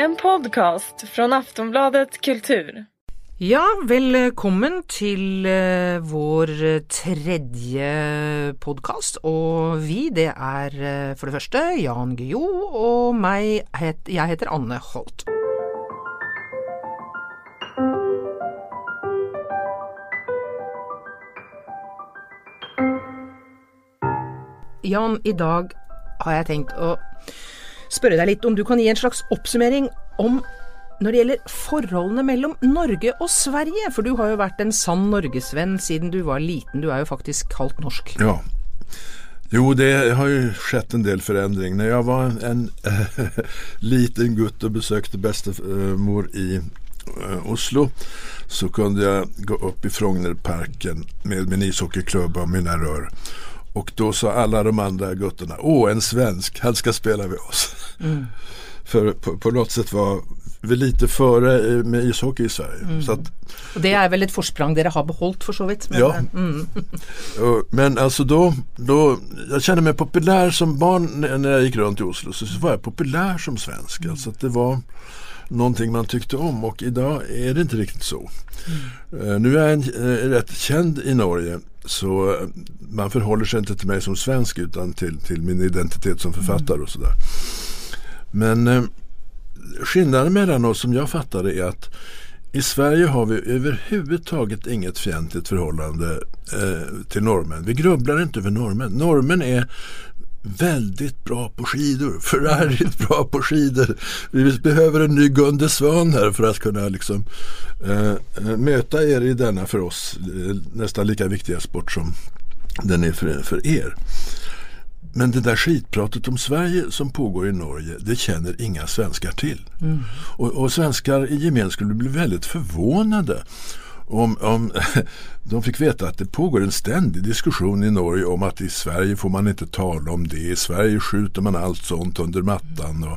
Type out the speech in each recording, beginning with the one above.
En podcast från Aftonbladet Kultur. Ja, välkommen till eh, vår tredje podcast. Och vi, det är eh, för det första Jan Guillou, och mig, jag heter Anne Holt. Jan, idag har jag tänkt att spørre deg litt om du kan gi en slags oppsummering om når det gjelder forholdene mellom Norge og Sverige, for du har jo vært en sann norgesvenn siden du var liten, du er jo faktisk halvt norsk. Ja. Jo, det har ju skett en del förändring. När jag var en äh, liten gutt och besökte bestemor i äh, Oslo så kunde jag gå upp i Frognerparken med min ishockeyklubba och mina rör. Och då sa alla de andra gutterna, åh en svensk, han ska spela med oss. Mm. För på, på, något sätt var vi lite före med ishockey i Sverige. Mm. Så att, och det är väl ett forsprang dere har behållit för så vitt. Men, ja. Mm. men alltså då, då, jag kände mig populär som barn när jag gick runt i Oslo. Så var jag populär som svensk. Mm. Alltså att det var någonting man tyckte om och idag är det inte riktigt så. Mm. nu är jag en, uh, rätt känd i Norge så eh, man förhåller sig inte till mig som svensk utan till, till min identitet som författare och sådär. Men eh, skillnaden mellan oss som jag fattar det är att i Sverige har vi överhuvudtaget inget fientligt förhållande eh, till norrmän. Vi grubblar inte över norrmän. Normen är väldigt bra på skidor. Förargligt bra på skidor. Vi behöver en ny Gunde Svan här för att kunna liksom, eh, eh, möta er i denna för oss eh, nästan lika viktiga sport som den är för, för er. Men det där skitpratet om Sverige som pågår i Norge, det känner inga svenskar till. Mm. Och, och, svenskar i gemen skulle bli väldigt förvånade om, om de fick veta att det pågår en ständig diskussion i Norge om att i Sverige får man inte tala om det. I Sverige skjuter man allt sånt under mattan. Och,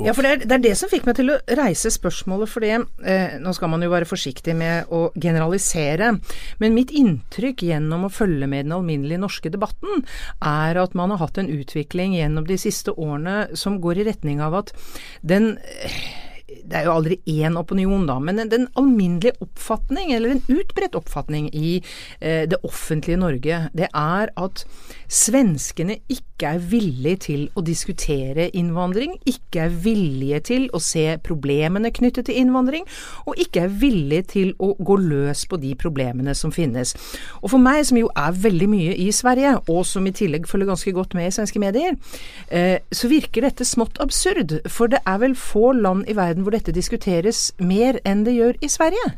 och ja, för det är, det är, det som fick mig till att resa spörsmålet för det. Eh, nu ska man ju vara försiktig med att generalisera. Men mitt intryck genom att följa med den allmänna norska debatten är att man har haft en utveckling genom de sista åren som går i riktning av att den eh, det er jo aldri én opinion, da, men den alminnelige oppfatning, eller en utbredt oppfatning i eh, det offentlige Norge, det er at svenskene ikke er villige til å diskutere innvandring, ikke er villige til å se problemene knyttet til innvandring, og ikke er villige til å gå løs på de problemene som finnes. Og for meg, som jo er veldig mye i Sverige, og som i tillegg følger ganske godt med i svenske medier, eh, så virker dette smått absurd, for det er vel få land i verden hvor dette diskuteres mer enn det gjør i Sverige?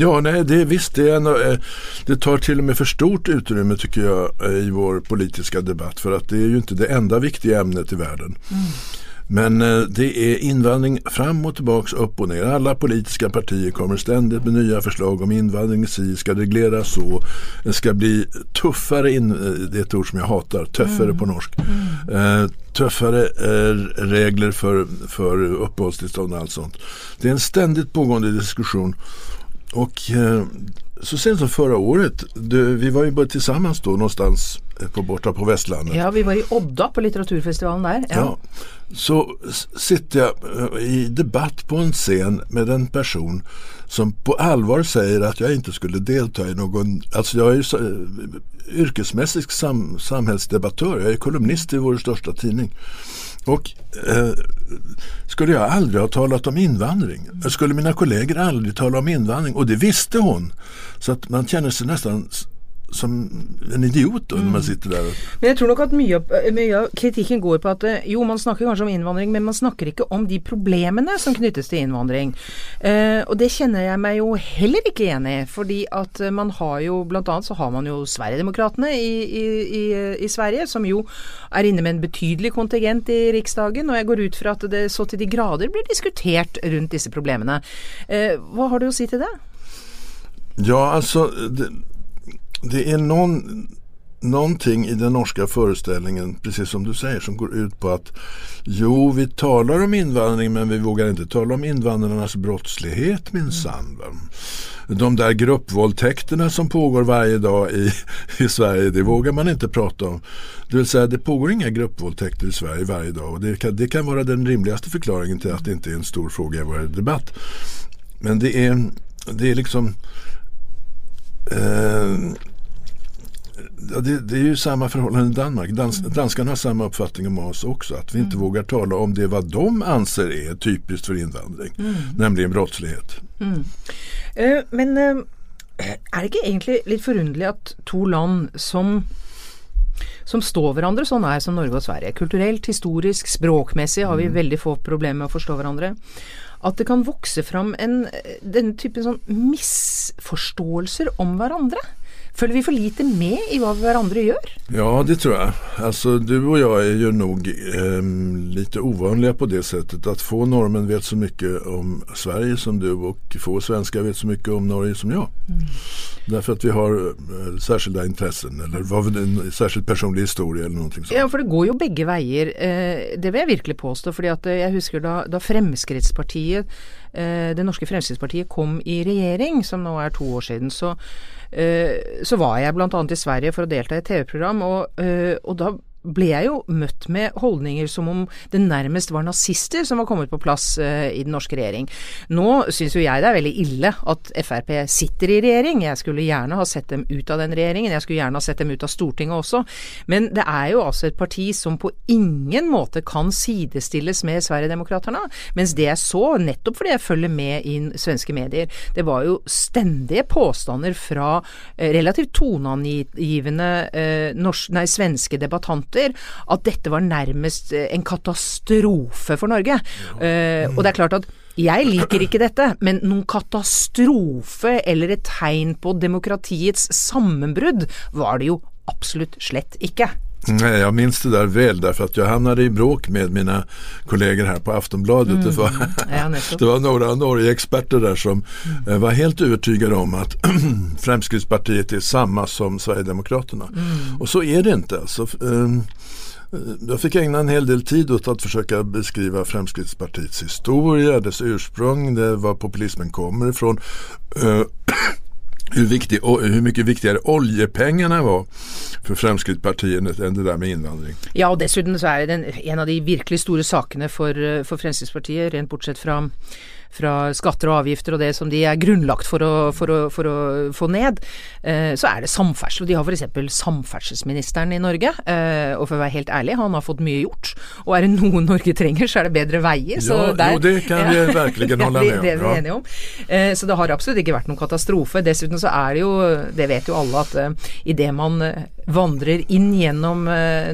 Ja, nej, det visst, det, är en, eh, det tar till och med för stort utrymme tycker jag eh, i vår politiska debatt för att det är ju inte det enda viktiga ämnet i världen. Mm. Men eh, det är invandring fram och tillbaks, upp och ner. Alla politiska partier kommer ständigt med nya förslag om invandring si ska regleras så. Det ska bli tuffare, in, det är ett ord som jag hatar, tuffare mm. på norsk. Mm. Eh, tuffare eh, regler för, för uppehållstillstånd och allt sånt. Det är en ständigt pågående diskussion och eh, så sent som förra året, du, vi var ju bara tillsammans då någonstans eh, på, borta på västlandet. Ja, vi var i Odda på litteraturfestivalen där. Ja. ja. Så sitter jag eh, i debatt på en scen med en person som på allvar säger att jag inte skulle delta i någon, alltså jag är ju yrkesmässig sam, samhällsdebattör, jag är kolumnist i vår största tidning. Och eh, skulle jag aldrig ha talat om invandring. Skulle mina kollegor aldrig tala om invandring och det visste hon. Så att man känner sig nästan som en idiot då, mm. när man sitter där. Men jag tror nog att mycket, av kritiken går på att eh, jo, man snackar kanske om invandring, men man snackar inte om de problemen som knyttes till invandring. Eh, och det känner jag mig ju heller inte igen i, för att eh, man har ju, bland annat så har man ju Sverigedemokraterna i, i, i, i Sverige, som ju är inne med en betydlig kontingent i riksdagen, och jag går ut för att det så till de grader blir diskuterat runt dessa problemen. Eh, vad har du att säga till det? Ja, alltså det, det är någon någonting i den norska föreställningen, precis som du säger, som går ut på att jo, vi talar om invandring men vi vågar inte tala om invandrarnas brottslighet minsann. Mm. De där gruppvåldtäkterna som pågår varje dag i, i Sverige, det vågar man inte prata om. Det vill säga, det pågår inga gruppvåldtäkter i Sverige varje dag och det kan, det kan vara den rimligaste förklaringen till att det inte är en stor fråga i vår debatt. Men det är, det är liksom eh, det, det, är ju samma förhållande i Danmark. Dans, mm. Danskarna har samma uppfattning om oss också. Att vi inte mm. vågar tala om det vad de anser är typiskt för invandring. Mm. Nämligen brottslighet. Uh, men uh, er det ikke egentlig litt forunderlig at to land som som står hverandre så nær som Norge og Sverige. Kulturelt, historisk, språkmessig har vi mm. veldig få problemer med å forstå hverandre. At det kan vokse fram en, denne typen sånn misforståelser om hverandre. Följer vi för lite med i vad varandra gör? Ja, det tror jag. Alltså du och jag är ju nog eh, lite ovanliga på det sättet att få norrmän vet så mycket om Sverige som du och få svenskar vet så mycket om Norge som jag. Mm. Därför att vi har eh, särskilda intressen eller vad en särskild personlig historia eller någonting sånt. Ja, för det går ju bägge vägar. Eh, det vill jag verkligen påstå. För att jag husker då, då Fremskrittspartiet, Eh, det Norske Fremskrittspartiet kom i regering, som nu är två år sedan, så Eh, så var jeg bl.a. i Sverige for å delta i et TV-program, og, eh, og da ble jeg jo møtt med holdninger som om det nærmest var nazister som var kommet på plass uh, i den norske regjering. Nå syns jo jeg det er veldig ille at Frp sitter i regjering. Jeg skulle gjerne ha sett dem ut av den regjeringen. Jeg skulle gjerne ha sett dem ut av Stortinget også. Men det er jo altså et parti som på ingen måte kan sidestilles med Sverigedemokraterna. Mens det jeg så, nettopp fordi jeg følger med i svenske medier, det var jo stendige påstander fra eh, relativt toneangivende uh, nei, svenske debattanter måter at dette var nærmest eh, en katastrofe for Norge. Uh, og det er klart at jeg liker ikke dette, men noen katastrofe eller et tegn på demokratiets sammenbrudd var det jo absolutt slett ikke. Nej, jag minns det där väl därför att jag hamnade i bråk med mina kollegor här på Aftonbladet. Mm. Det, var, ja, det var några Norge-experter där som mm. var helt övertygade om att Fremskrittspartiet är samma som Sverigedemokraterna. Mm. Och så är det inte. Alltså, um, jag fick ägna en hel del tid åt att försöka beskriva Fremskrittspartiets historia, dess ursprung, det var populismen kommer ifrån. Uh, hur, viktig, hur mycket viktigare oljepengarna var för Fremskrittspartiet än det där med invandring. Ja, och dessutom så är det en av de verkligt stora sakerna för, eh, för Fremskrittspartiet, rent bortsett från fra skatter og avgifter og det som de er grunnlagt for å, for å, for å få ned, eh, så er det samferdsel. De har f.eks. samferdselsministeren i Norge. Eh, og for å være helt ærlig, han har fått mye gjort. Og er det noe Norge trenger, så er det bedre veier. Ja, der, jo, det kan ja, vi virkelig holde med om. det er vi enige om. Eh, så det har absolutt ikke vært noen katastrofe. Dessuten så er det jo, det vet jo alle, at idet man vandrer inn gjennom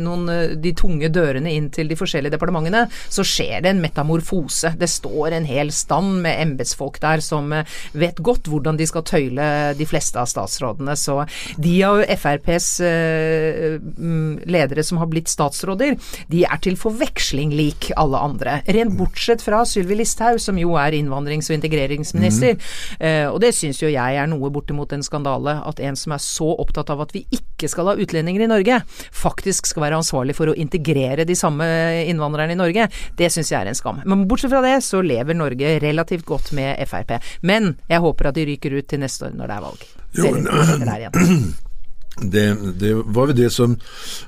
noen, de tunge dørene inn til de forskjellige departementene, så skjer det en metamorfose. Det står en hel stand med embetsfolk der som eh, vet godt hvordan de skal tøyle de fleste av statsrådene. Så de av FrPs eh, mm, ledere som har blitt statsråder, de er til forveksling lik alle andre. Rent bortsett fra Sylvi Listhaug, som jo er innvandrings- og integreringsminister. Mm. Og det syns jo jeg er noe bortimot en skandale. At en som er så opptatt av at vi ikke skal ha utlendinger i Norge, faktisk skal være ansvarlig for å integrere de samme innvandrerne i Norge. Det syns jeg er en skam. Men bortsett fra det, så lever Norge relativt godt med Frp. Men jeg håper at de ryker ut til neste år når det er valg. Jo, det, det, var väl det som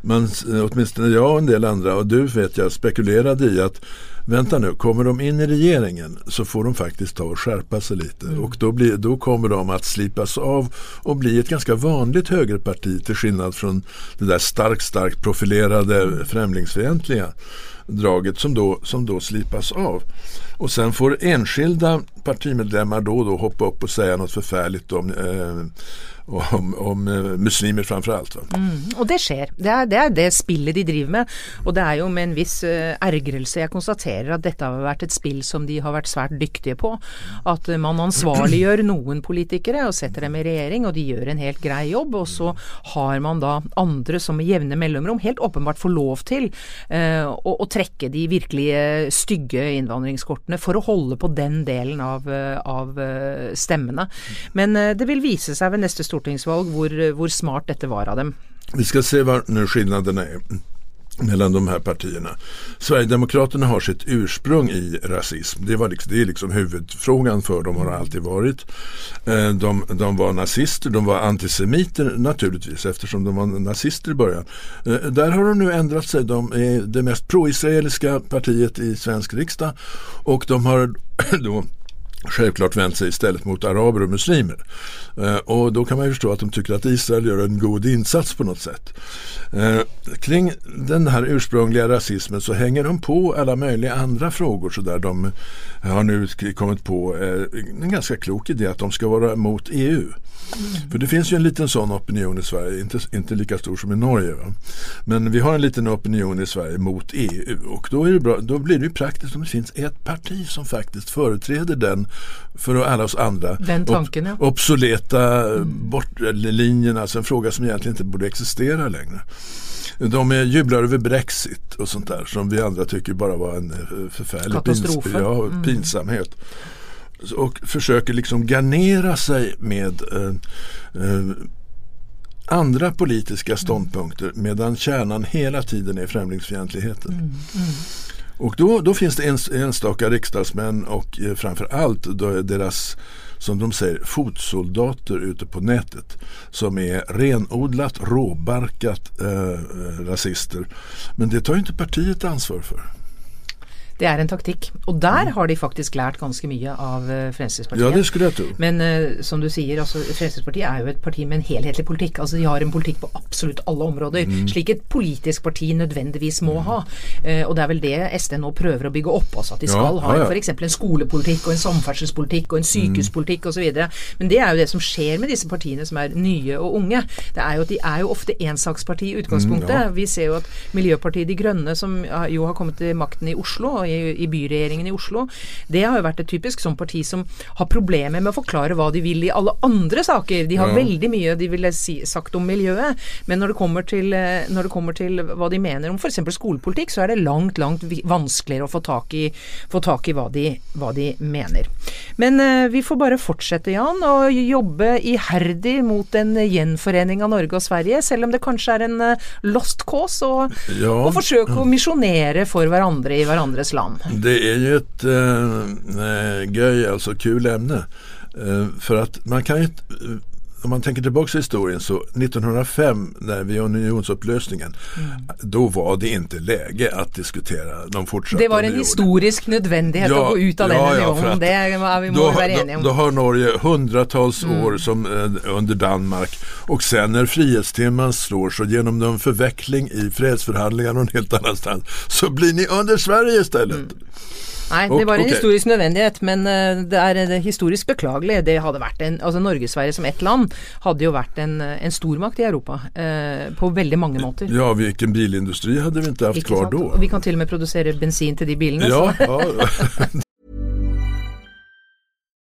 man, åtminstone jag och en del andra och du vet jag spekulerade i att vänta nu, kommer de in i regeringen så får de faktiskt ta och skärpa sig lite mm. och då, blir, då kommer de att slipas av och bli ett ganska vanligt högerparti till skillnad från det där starkt, starkt profilerade främlingsfientliga draget som då, som då slipas av. Och sen får enskilda partimedlemmar då och då hoppa upp och säga något förfärligt om eh, om, om eh, muslimer framför allt. Mm, och det sker. Det är, det är det spillet de driver med. Och det är ju med en viss uh, ergrelse jag konstaterar att detta har varit ett spill som de har varit svärt duktiga på. Att man ansvarliggör någon politiker och sätter dem i regering och de gör en helt grei jobb och så har man då andra som med jämna mellanrum helt uppenbart får lov till uh, och, och träcka de verkliga stygga invandringskorten för att hålla på den delen av, av stämmorna. Men det vill visa sig vid nästa stortingsvalg hvor, eh, hvor, smart dette var av dem. vi ska se vad nu skillnaderna är mellan de här partierna. Sverigedemokraterna har sitt ursprung i rasism. Det, var liksom, det är liksom huvudfrågan för dem har alltid varit. Eh, de, de var nazister, de var antisemiter naturligtvis eftersom de var nazister i början. Eh, där har de nu ändrat sig. De är det mest pro-israeliska partiet i svensk riksdag och de har då självklart vänt sig istället mot araber och muslimer. Eh, och då kan man ju förstå att de tycker att Israel gör en god insats på något sätt. Eh, kring den här ursprungliga rasismen så hänger de på alla möjliga andra frågor så där de har nu kommit på eh, en ganska klok idé att de ska vara mot EU. Mm. För det finns ju en liten sån opinion i Sverige, inte, inte lika stor som i Norge. Va? Men vi har en liten opinion i Sverige mot EU och då, är det bra, då blir det ju praktiskt om det finns ett parti som faktiskt företräder den för alla oss andra den tanken, ja. obsoleta mm. bortlinjerna, alltså en fråga som egentligen inte borde existera längre. De är jublar över Brexit och sånt där som vi andra tycker bara var en eh, förfärlig pins ja, mm. Och försöker liksom garnera sig med eh, eh, andra politiska ståndpunkter medan kärnan hela tiden är främlingsfientligheten. Mm, mm. Och då, då finns det ens, enstaka riksdagsmän och eh, framförallt deras som de säger fotsoldater ute på nätet som är renodlat råbarkat eh, eh rasister. Men det tar inte partiet ansvar för. Det är en taktik. Och där mm. har de faktiskt lärt ganska mycket av uh, Fremskrittspartiet. Ja, det skulle jag tro. Men uh, som du säger, alltså, Fremskrittspartiet är ju ett parti med en helhetlig politik. Alltså, de har en politik på absolut alla områden. Mm. Slik ett politiskt parti nödvändigtvis må mm. ha. Uh, och det är väl det SD nu prövar att bygga upp. Alltså, att de ska ja, ha ja, ja. för exempel en skolpolitik och en samfärdselspolitik och en sykehuspolitik mm. och så vidare. Men det är ju det som sker med dessa partierna som är nya och unga. Det är ju att de är ju ofta ensaksparti i utgångspunktet. Mm, ja. Vi ser ju att Miljöpartiet De gröna som ju har kommit till makten i Oslo i, i byregjeringen i Oslo, det har jo vært et typisk sånn parti som har problemer med å forklare hva de vil i alle andre saker. De har ja. veldig mye de ville si, sagt om miljøet, men når det, kommer til, eh, når det kommer til hva de mener om f.eks. skolepolitikk, så er det langt, langt vanskeligere å få tak i, få tak i hva, de, hva de mener. Men uh, vi får bare fortsette, Jan, å jobbe iherdig mot en gjenforening av Norge og Sverige, selv om det kanskje er en uh, lost cause, og, ja. og forsøke å misjonere for hverandre i hverandres islam? Det är ju ett eh, eh göj, alltså kul ämne. Eh, för att man kan ju om man tänker tillbaka i historien så 1905 när vi unionsupplösningen mm. då var det inte läge att diskutera de fortsatta Det var en historisk nödvändighet ja, att gå ut av ja, den ja, nivån. Det var vi då, vara eniga om. Då, då har Norge hundratals mm. år som eh, under Danmark och sen när frihetstimman slår så genom någon förveckling i fredsförhandlingar någon helt annanstans så blir ni under Sverige istället. Mm. Nej, det var en okay. historisk nödvändighet men eh, det är eh, historiskt beklagligt. Det hade varit en, alltså Norge-Sverige som ett land hade ju varit en, eh, en stormakt i Europa eh, på väldigt många måter. Ja, vilken bilindustri hade vi inte haft inte kvar? Och vi kan till och med producera bensin till de bilarna. Ja, ja.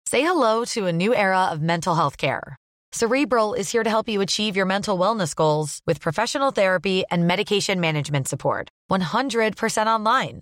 Say hello to a new era of mental health care. Cerebral is here to help you achieve your mental wellness goals with professional therapy and medication management support. 100% online.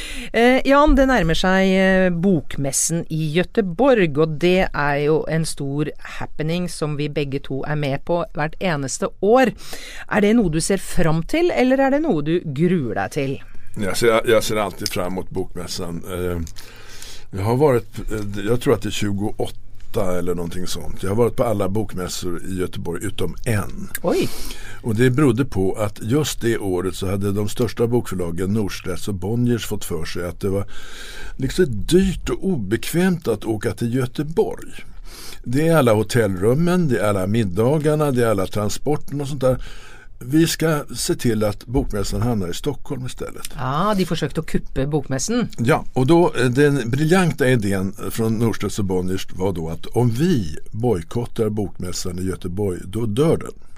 Eh, Jan, det nærmer seg Bokmässan bokmessen i Gøteborg, og det er jo en stor happening som vi begge to er med på hvert eneste år. Er det noe du ser fram til, eller er det noe du gruer deg til? Jag ser, jag ser alltid fram mot bokmässan. Eh, jag har varit, eh, jag tror att det är 28 åtta eller någonting sånt. Jag har varit på alla bokmässor i Göteborg utom en. Oj. Och det berodde på att just det året så hade de största bokförlagen Norstedts och Bonniers fått för sig att det var liksom dyrt och obekvämt att åka till Göteborg. Det är alla hotellrummen, det är alla middagarna, det är alla transporterna och sånt där. Vi ska se till att bokmässan hamnar i Stockholm istället. Ja, de försökte att kuppa bokmässan. Ja, och då eh, den briljanta idén från Norstedts och Bonniers var då att om vi bojkottar bokmässan i Göteborg, då dör den.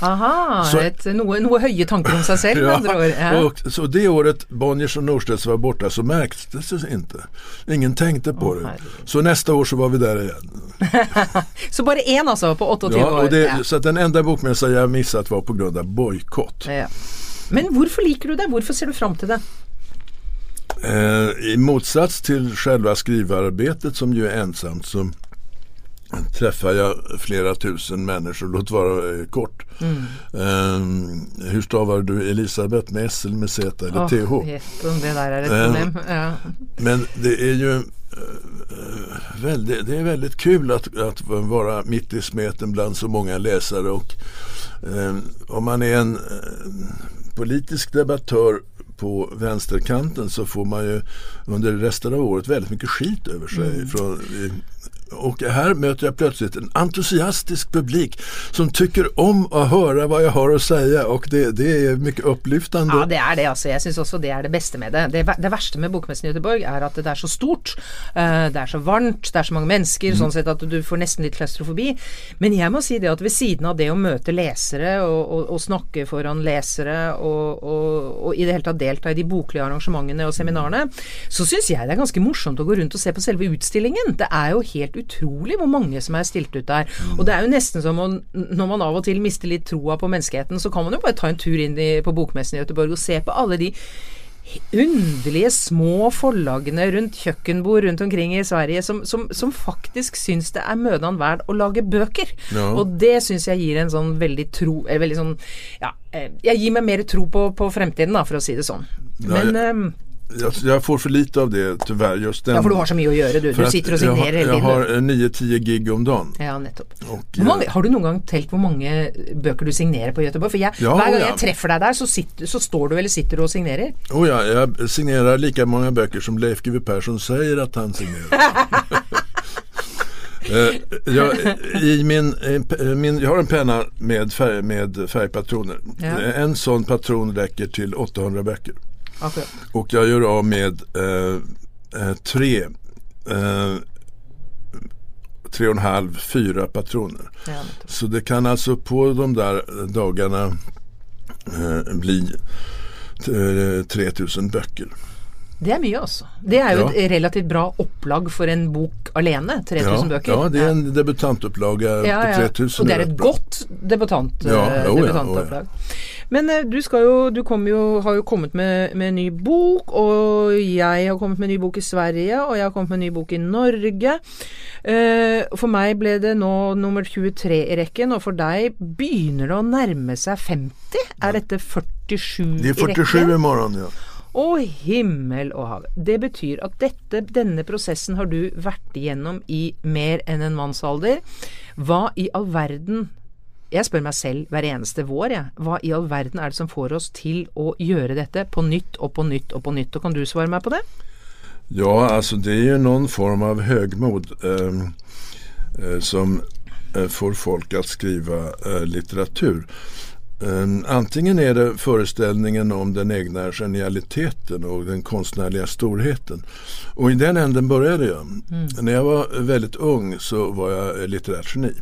Aha, Så- ett, noe, noe høye tanker om seg selv, med andre ord. Ja. och, så det året Bonniers och Norstedts var borta så märktes det inte. Ingen tänkte på Åh, det. Så nästa år så var vi där igen. Så bare én, altså, på 28 Ja, år. och det, Ja. Så att den enda bokmässa jag missat var på grund av bojkott. Ja. Men hvorfor liker du det? Hvorfor ser du fram til det? Eh, I motsats till själva skrivararbetet som ju är ensamt så träffar jag flera tusen människor, låt vara eh, kort. Mm. Eh, hur stavar du Elisabeth med S eller med Z eller Åh, TH? Det Eh. problem. Ja. Men det är ju eh, väldigt, det är väldigt kul att, att vara mitt i smeten bland så många läsare och eh, om man är en eh, politisk debattör på vänsterkanten så får man ju under resten av året väldigt mycket skit över sig. Från, eh, och här möter jag plötsligt en entusiastisk publik som tycker om att höra vad jag har att säga och det, det är mycket upplyftande. Ja, det er det. altså. Jeg syns også det er det beste med det. Det, det verste med Bokmessen i Göteborg er at det er så stort. eh, det er så varmt, det er så mange mennesker, sånn sett at du får nesten litt klaustrofobi. Men jeg må si det at ved siden av det å møte lesere og, og, og snakke foran lesere og, og, og i det hele tatt delta i de boklige arrangementene og seminarene, så syns jeg det er ganske morsomt å gå rundt og se på selve utstillingen. Det er jo helt utrolig hvor mange som er stilt ut der. Og det er jo nesten som om når man av og til mister litt troa på menneskeheten, så kan man jo bare ta en tur inn i, på Bokmessen i Göteborg og se på alle de underlige små forlagene rundt kjøkkenbord rundt omkring i Sverige som, som, som faktisk syns det er mødan verd å lage bøker. Ja. Og det syns jeg gir en sånn veldig tro eller veldig sånn Ja, eh, jeg gir meg mer tro på, på fremtiden, da, for å si det sånn. Men jeg- ehm, Jag, jag får för lite av det tyvärr. Just den, Ja, for du har så mye å gjøre, du. för Du att sitter og jag, har- signerer hele jag har eh, 9-10 gig om dagen. Ja, nettopp. Och, mange, eh, har du noen gang telt hvor mange bøker du signerer på Göteborg? For jeg, Ja, hver gang ja. jeg treffer deg der, så, sitter, så står du eller sitter du og signerer. Oh ja, jag signerar lika många böcker som Leif GW Persson säger att han signerar. Eh, jag, i min, eh, min, jag har en penna med, färg, med färgpatroner. Ja. Eh, En sån patron räcker till 800 böcker. Akkurat. Och jag gör av med eh, eh, tre, eh, tre och en halv, fyra patroner. Ja, nettopp. Så det kan alltså på de där dagarna eh, bli eh, 3000 böcker. Det er mye, altså. Det er jo Ja. et relativt bra opplag for en bok alene. 3000 Ja, bøker. ja, det är en debutantupplaga Ja, på ja. 3000. Og det er et godt debutant, Ja, eh, debutantopplag. Men eh, du, jo, du jo, har jo kommet med, med en ny bok, og jeg har kommet med en ny bok i Sverige, og jeg har kommet med en ny bok i Norge. Eh, for meg ble det nå nummer 23 i rekken, og for deg begynner det å nærme seg 50? Er dette 47 Det är i rekken? 47 imorgon ja. Och himmel och hav. Det betyder att detta, denna processen har du varit igenom i mer än en mannsalder. Vad i all världen, jag spør mig själv hver eneste vår, jeg. Hva i all verden är det som får oss till att göra detta på nytt och på nytt och på nytt? Och kan du svara meg på det? Ja, alltså det är ju någon form av högmod eh, eh, som eh, får folk att skriva eh, litteratur. Eh, antingen är det föreställningen om den egna genialiteten och den konstnärliga storheten. Och i den änden började jag. När jag var väldigt ung så var jag litterärt geni.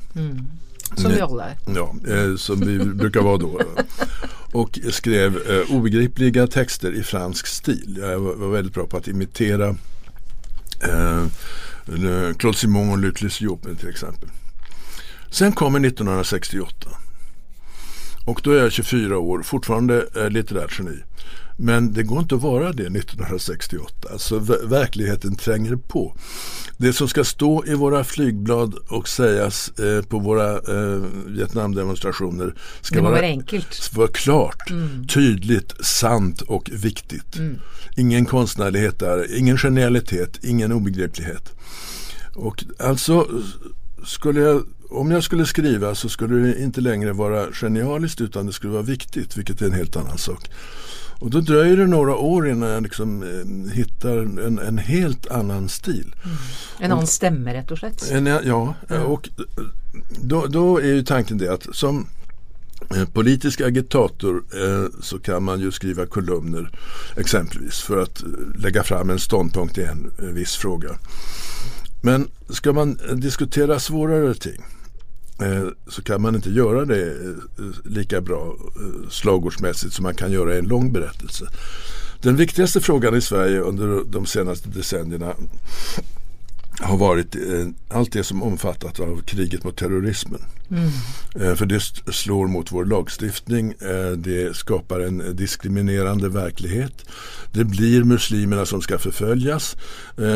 Som Nej. vi alle er. Ja, eh, som vi brukar vara då. Och skrev eh, obegripliga texter i fransk stil. Jag var, var väldigt bra på att imitera eh, Claude Simon och Luc Lysiop till exempel. Sen kommer 1968. Och då är jag 24 år, fortfarande eh, litterärt geni. Men det går inte att vara det 1968. Alltså ver- verkligheten tränger på. Det som ska stå i våra flygblad och sägas eh, på våra eh, Vietnamdemonstrationer ska vara, være enkelt. vara klart, tydligt, sant och viktigt. Ingen konstnärlighet där, ingen genialitet, ingen obegriplighet. Och alltså skulle jag, om jag skulle skriva så skulle det inte längre vara genialiskt utan det skulle vara viktigt, vilket är en helt annan sak. Och då dröjer det några år innan jag liksom eh, hittar en, en helt annan stil. Mm. En annan stämma rätt och slett? En, ja, mm. och då, då, är ju tanken det att som eh, politisk agitator eh, så kan man ju skriva kolumner exempelvis för att eh, lägga fram en ståndpunkt i en, viss fråga. Men ska man diskutera svårare ting Eh, Eh, så kan man inte göra det eh, lika bra eh, slagordsmässigt som man kan göra i en lång berättelse. Den viktigaste frågan i Sverige under de senaste decennierna har varit allt det som omfattat av kriget mot terrorismen. Mm. För det slår mot vår lagstiftning. Det skapar en diskriminerande verklighet. Det blir muslimerna som ska förföljas.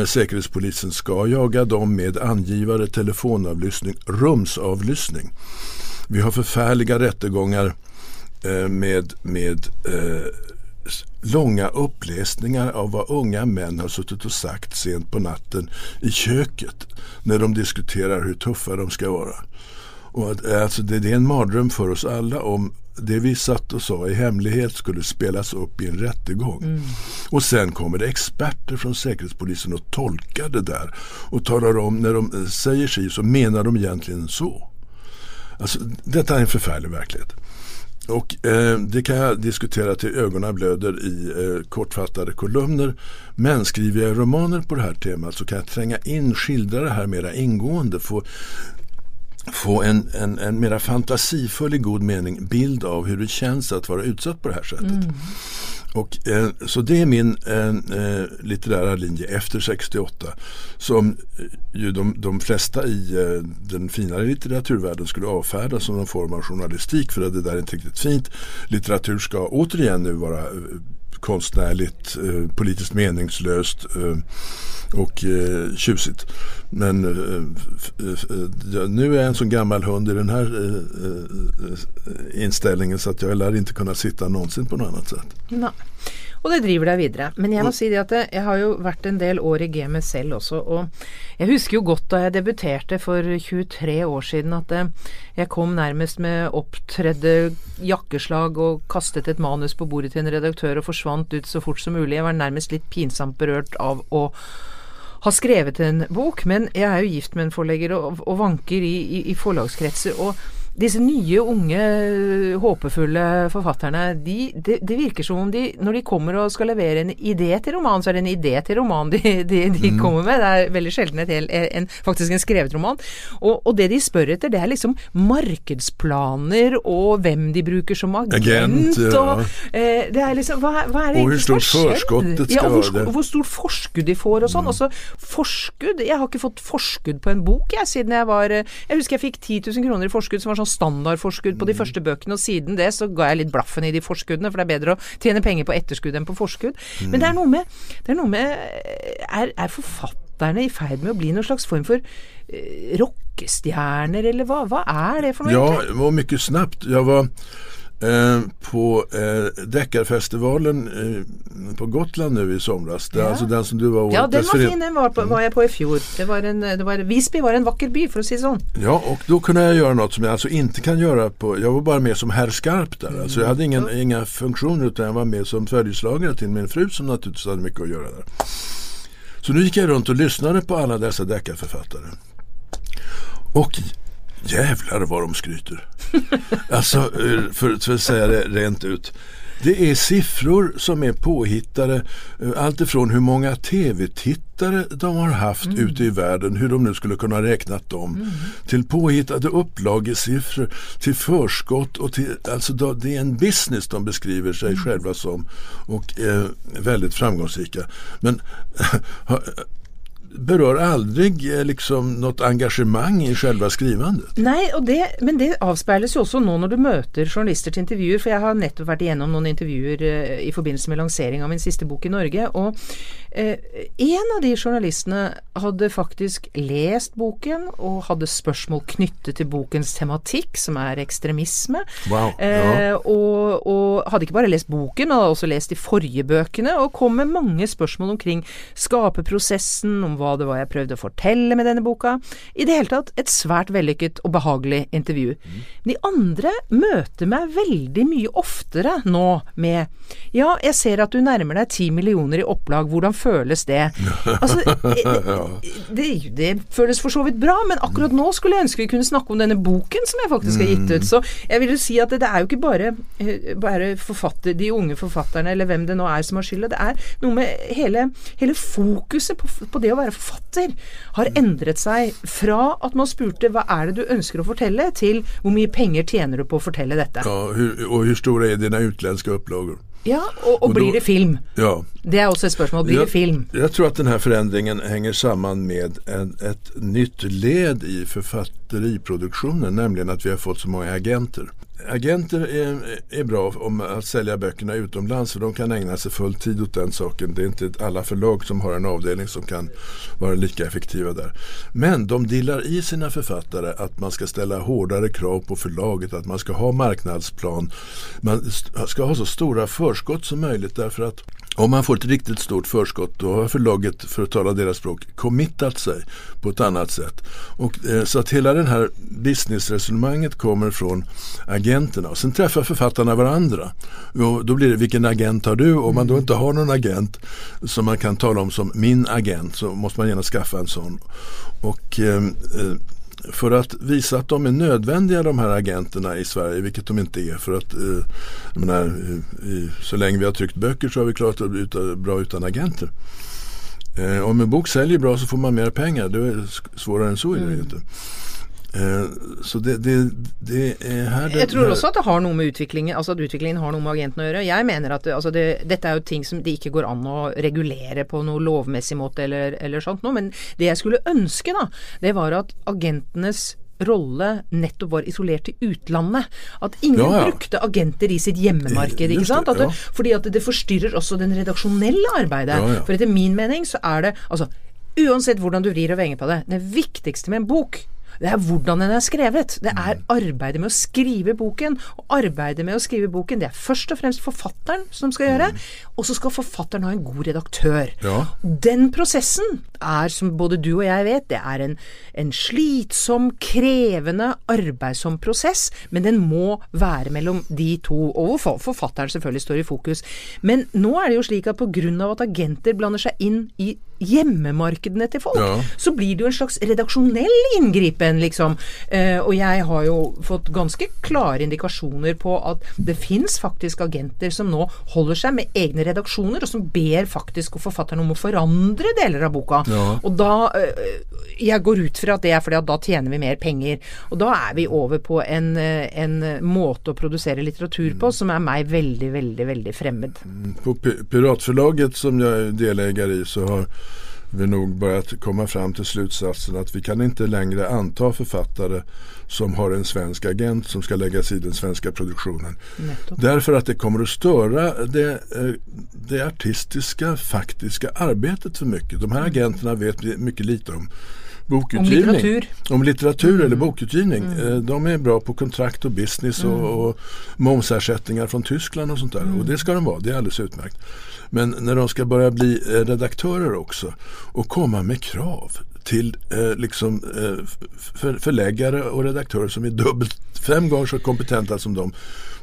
Säkerhetspolisen ska jaga dem med angivare, telefonavlyssning, rumsavlyssning. Vi har förfärliga rättegångar med, med långa uppläsningar av vad unga män har suttit och sagt sent på natten i köket när de diskuterar hur tuffa de ska vara. Och eh, alltså det, det är en mardröm för oss alla om det vi satt och sa i hemlighet skulle spelas upp i en rättegång. Mm. Och sen kommer det experter från Säkerhetspolisen och tolkar det där och talar om när de eh, säger sig så menar de egentligen så. Alltså, detta är en förfärlig verklighet. Och eh, det kan jag diskutera till ögonen blöder i eh, kortfattade kolumner. Men skriver jag romaner på det här temat så kan jag tränga in, skildra det här mera ingående. Få, få en, en, en mera fantasifull i god mening bild av hur det känns att vara utsatt på det här sättet. Mm. Och, eh, så det är min eh, eh litterära linje efter 68 som eh, ju de, de flesta i eh, den finare litteraturvärlden skulle avfärda som någon form av journalistik för att det där är inte riktigt fint. Litteratur ska återigen nu vara eh, konstnärligt, eh, politiskt meningslöst eh, och eh, tjusigt. Men eh, eh, nu är jag en sån gammal hund i den här inställningen så att jag lär inte kunna sitta någonsin på något annat sätt. Nej. Og det driver deg videre. Men jeg må si det at jeg har jo vært en del år i gamet selv også. Og jeg husker jo godt da jeg debuterte for 23 år siden at jeg kom nærmest med opptredde jakkeslag og kastet et manus på bordet til en redaktør og forsvant ut så fort som mulig. Jeg var nærmest litt pinsamt berørt av å har skrevet en bok, men jeg er jo gift med en forlegger og, og vanker i, i, i forlagskretser. og disse nye, unge, håpefulle forfatterne, de, det, de virker som om de, når de kommer og skal levere en idé til roman, så er det en idé til roman de, de, de mm. kommer med. Det er veldig sjelden hel, en, faktisk en skrevet roman. Og, og, det de spør etter, det er liksom markedsplaner og hvem de bruker som agent. agent ja. og, eh, det er liksom, hva, hva er det og hvor stort forskuddet skal ja, hvor, være. Hvor stort forskudd de får og sånn. Mm. Også forskudd Jeg har ikke fått forskudd på en bok jeg, siden jeg var Jeg husker jeg fikk 10 000 kroner i forskudd som var sånn standardforskudd på de mm. første bøkene, og siden det så ga jeg litt blaffen i de forskuddene, for det er bedre å tjene penger på etterskudd enn på forskudd. Men det er noe med, det er, noe med er, er forfatterne i ferd med å bli noen slags form for eh, rockestjerner, eller hva, hva er det for noe? Ja, det var mycket snabbt. Jag var Eh, på eh, Deckarfestivalen eh, på Gotland nu i somras. Det är alltså den som du var Ja, den var fin. Den var, på, var jag på i fjol. Det var en, det var, Visby var en vacker by för att säga så. Ja, och då kunde jag göra något som jag alltså inte kan göra på. Jag var bara med som herr Skarp där. Mm. Alltså jag hade ingen, mm. inga funktioner utan jag var med som följeslagare till min fru som naturligtvis hade mycket att göra där. Så nu gick jag runt och lyssnade på alla dessa deckarförfattare. Och Jävlar vad de skryter. alltså, eh, för, för att säga det rent ut. Det är siffror som är påhittade. Eh, alltifrån hur många tv-tittare de har haft mm. ute i världen, hur de nu skulle kunna räknat dem. Mm. Till påhittade upplagesiffror, till förskott och till, alltså det är en business de beskriver sig mm. själva som och är väldigt framgångsrika. Men berör aldrig eh, liksom något engagemang i själva skrivandet. Nej, och det, men det avspeiles jo også nå når du møter journalister til intervjuer. For jeg har nettopp vært igjennom noen intervjuer eh, i forbindelse med lansering av min siste bok i Norge. Og eh, en av de journalistene hadde faktisk lest boken og hadde spørsmål knyttet til bokens tematikk, som er ekstremisme. Wow, ja. eh, og, og hadde ikke bare lest boken, men hadde også lest de forrige bøkene, og kom med mange spørsmål omkring skaperprosessen, om hva det var jeg prøvde å fortelle med denne boka. I det hele tatt et svært vellykket og behagelig intervju. De andre møter meg veldig mye oftere nå med Ja, jeg ser at du nærmer deg ti millioner i opplag, hvordan føles det? Altså, det, det føles for så vidt bra, men akkurat nå skulle jeg ønske vi kunne snakke om denne boken som jeg faktisk har gitt ut. Så jeg vil jo si at det, det er jo ikke bare, eh, bare forfatter, de unge forfatterne eller hvem det nå er som har skylda. Det er noe med hele, hele fokuset på, på, det å være forfatter har endret seg fra at man spurte hva er det du ønsker å fortelle, til hvor mye penger tjener du på å fortelle dette. Ja, hur, och hur stora är dina utländska upplagor? Ja, og, og, Og blir det film? Ja, Det er også et spørsmål. Blir jag, det film? jag tror att den här förändringen hänger samman med en, ett nytt led i författeriproduktionen, nämligen att vi har fått så många agenter. Agenter är, är bra om att sälja böckerna utomlands för de kan ägna sig full tid åt den saken. Det är inte alla förlag som har en avdelning som kan vara lika effektiva där. Men de dillar i sina författare att man ska ställa hårdare krav på förlaget, att man ska ha marknadsplan. Man ska ha så stora förskott som möjligt därför att om man får ett riktigt stort förskott då har förlaget, för att tala deras språk, committat sig på ett annat sätt. Och, eh, så att hela det här businessresonemanget kommer från agenterna. Och sen träffar författarna varandra. Och då blir det, vilken agent har du? Om man då inte har någon agent som man kan tala om som min agent så måste man gärna skaffa en sån. Och eh, eh, för att visa att de är nödvändiga de här agenterna i Sverige, vilket de inte är. För att eh, menar, eh, i, så länge vi har tryckt böcker så har vi klarat det utan, bra utan agenter. Eh, om en bok säljer bra så får man mer pengar. Det är svårare än så är det ju inte. Eh, så det, det, det är här det, Jeg tror här- også at det har noe med utviklingen Altså at utviklingen har noe med agenten å gjøre. Jeg mener at det, altså det, dette er jo ting som det ikke går an å regulere på noe lovmessig måte eller, eller sånt noe. Men det jeg skulle ønske, da, det var at agentenes rolle nettopp var isolert til utlandet. At ingen Ja, ja. brukte agenter i sitt hjemmemarked. Just ikke sant? At det, ja. fordi at det forstyrrer også den redaksjonelle arbeidet. For etter min mening så er det altså Uansett hvordan du vrir og vrenger på det, det viktigste med en bok det er hvordan den er skrevet. Det er Mm. arbeidet med å skrive boken. Og arbeidet med å skrive boken, det er først og fremst forfatteren som skal gjøre. Og så skal forfatteren ha en god redaktør. Mm. Ja. Den prosessen er, som både du og jeg vet, det er en, en slitsom, krevende, arbeidsom prosess, men den må være mellom de to, og hvor for- forfatteren selvfølgelig står i fokus. Men nå er det jo slik at av at agenter blander seg inn i hjemmemarkedene til folk, Ja. så blir det jo en slags redaksjonell inngripen, liksom. Eh, og jeg har jo fått ganske klare indikasjoner på at det fins faktisk agenter som nå holder seg med egne redaksjoner, og som ber faktisk forfatteren om å forandre deler av boka. Ja. Og da eh, Jeg går ut fra at det er fordi at da tjener vi mer penger. Og da er vi over på en, eh, en måte å produsere litteratur på som er meg veldig, veldig, veldig fremmed. På Pi- Piratförlaget som jag är delägare i så har vi nog börjat komma fram till slutsatsen att vi kan inte längre anta författare som har en svensk agent som ska lägga sig i den svenska produktionen. Därför att det kommer att störa det, eh, det artistiska, faktiska arbetet för mycket. De här agenterna vet mycket lite om bokutgivning. Om litteratur. Om litteratur eller bokutgivning. Eh, De är bra på kontrakt och business och, och momsersättningar från Tyskland och sånt där. Och det ska de vara, det är alldeles utmärkt. Men när de ska börja bli eh, redaktörer också och komma med krav till eh, liksom, eh, för, förläggare och redaktörer som är dubbelt, fem gånger så kompetenta som dem.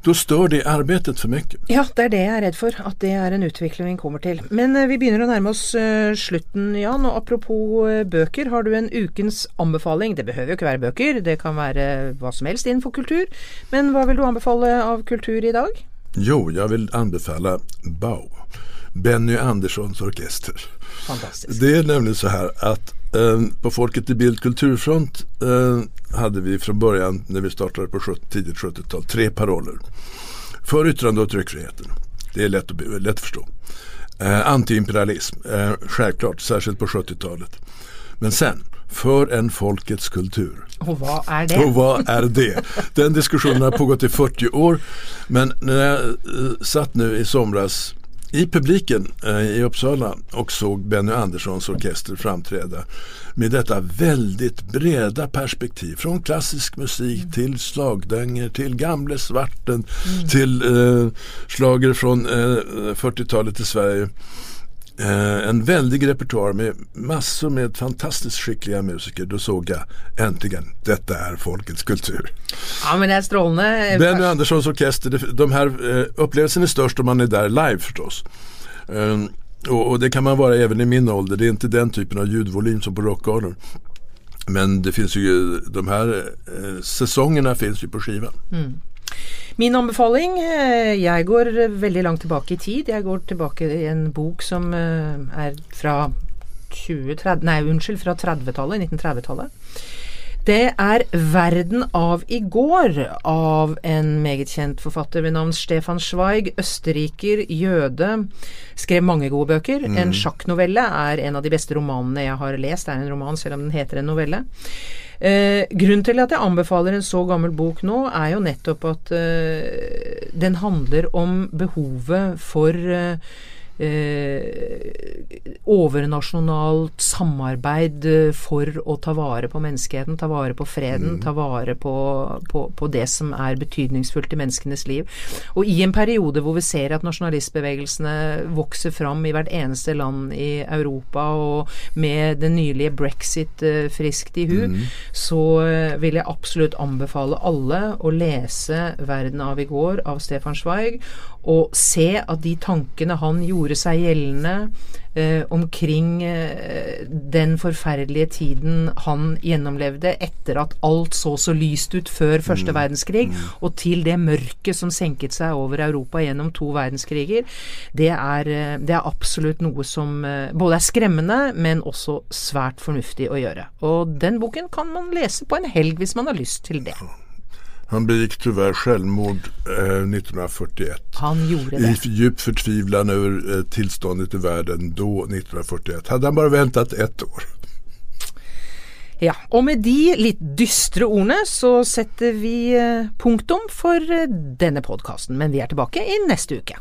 Då stör det arbetet för mycket. Ja, det er det jeg er redd for. At det er en utvikling vi kommer til. Men eh, vi å nærme oss eh, slutten, Jan. Og apropos eh, bøker, har du en ukens anbefaling? Det behøver jo ikke være bøker, det kan være hva som helst innenfor kultur. Men hva vil du anbefale av kultur i dag? Jo, jag vill anbefalla BAU. Benny Anderssons orkester. Det är nämligen så här att eh, på Folket i Bild kulturfront eh, hade vi från början när vi startade på 70, tidigt 70-tal tre paroller. För yttrande och tryckfriheten. Det är lätt att, lätt att förstå. Eh, antiimperialism, eh, självklart, särskilt på 70-talet. Men sen, för en folkets kultur. Og hva er det? Och vad är det? Den diskussionen har pågått i 40 år. Men när jag eh, satt nu i somras i publiken eh, i Uppsala och såg Benny Anderssons orkester framträda med detta väldigt breda perspektiv. Från klassisk musik mm. till slagdänger, till Gamle svarten, mm. till eh, slager från eh, 40-talet i Sverige. Eh, en väldig repertoar med massor med fantastiskt skickliga musiker. Då såg jag äntligen, detta är folkets kultur. Ja men det är strålande. Benny Anderssons orkester, de här eh, upplevelsen är störst om man är där live förstås. Eh, och, och, det kan man vara även i min ålder. Det är inte den typen av ljudvolym som på rockgalor. Men det finns ju, de här eh, säsongerna finns ju på skivan. Mm. Min anbefaling eh, Jeg går veldig langt tilbake i tid. Jeg går tilbake i en bok som er fra 2030, nei, unnskyld, fra 30-tallet, 1930-tallet. Det er 'Verden av i går' av en meget kjent forfatter ved navn Stefan Zweig. Østerriker, jøde. Skrev mange gode bøker. Mm. En sjakknovelle er en av de beste romanene jeg har lest. Det er en roman, selv om den heter en novelle. Eh, grunnen til at jeg anbefaler en så gammel bok nå, er jo nettopp at eh, den handler om behovet for eh, overnasjonalt samarbeid eh, for å ta vare på menneskeheten, ta vare på freden, mm. ta vare på, på, på, det som er betydningsfullt i menneskenes liv. Og i en periode hvor vi ser at nasjonalistbevegelsene vokser fram i hvert eneste land i Europa, og med den nylige brexit eh, friskt i hu, mm. så eh, vil jeg absolutt anbefale alle å lese 'Verden av i går' av Stefan Zweig, og se at de tankene han gjorde seg gjeldende eh, omkring eh, den forferdelige tiden han gjennomlevde etter at alt så så lyst ut før første mm. verdenskrig, mm. og til det mørket som senket seg over Europa gjennom to verdenskriger, det er, eh, det er absolutt noe som eh, både er skremmende, men også svært fornuftig å gjøre. Og den boken kan man lese på en helg hvis man har lyst til det. Han begick tyvärr självmord eh, 1941. Han gjorde det. I djup förtvivlan över eh, tillståndet i världen då 1941. Hade han bara väntat ett år. Ja, og med de litt dystre ordene så setter vi eh, punktum for eh, denne podkasten. Men vi er tilbake i neste uke.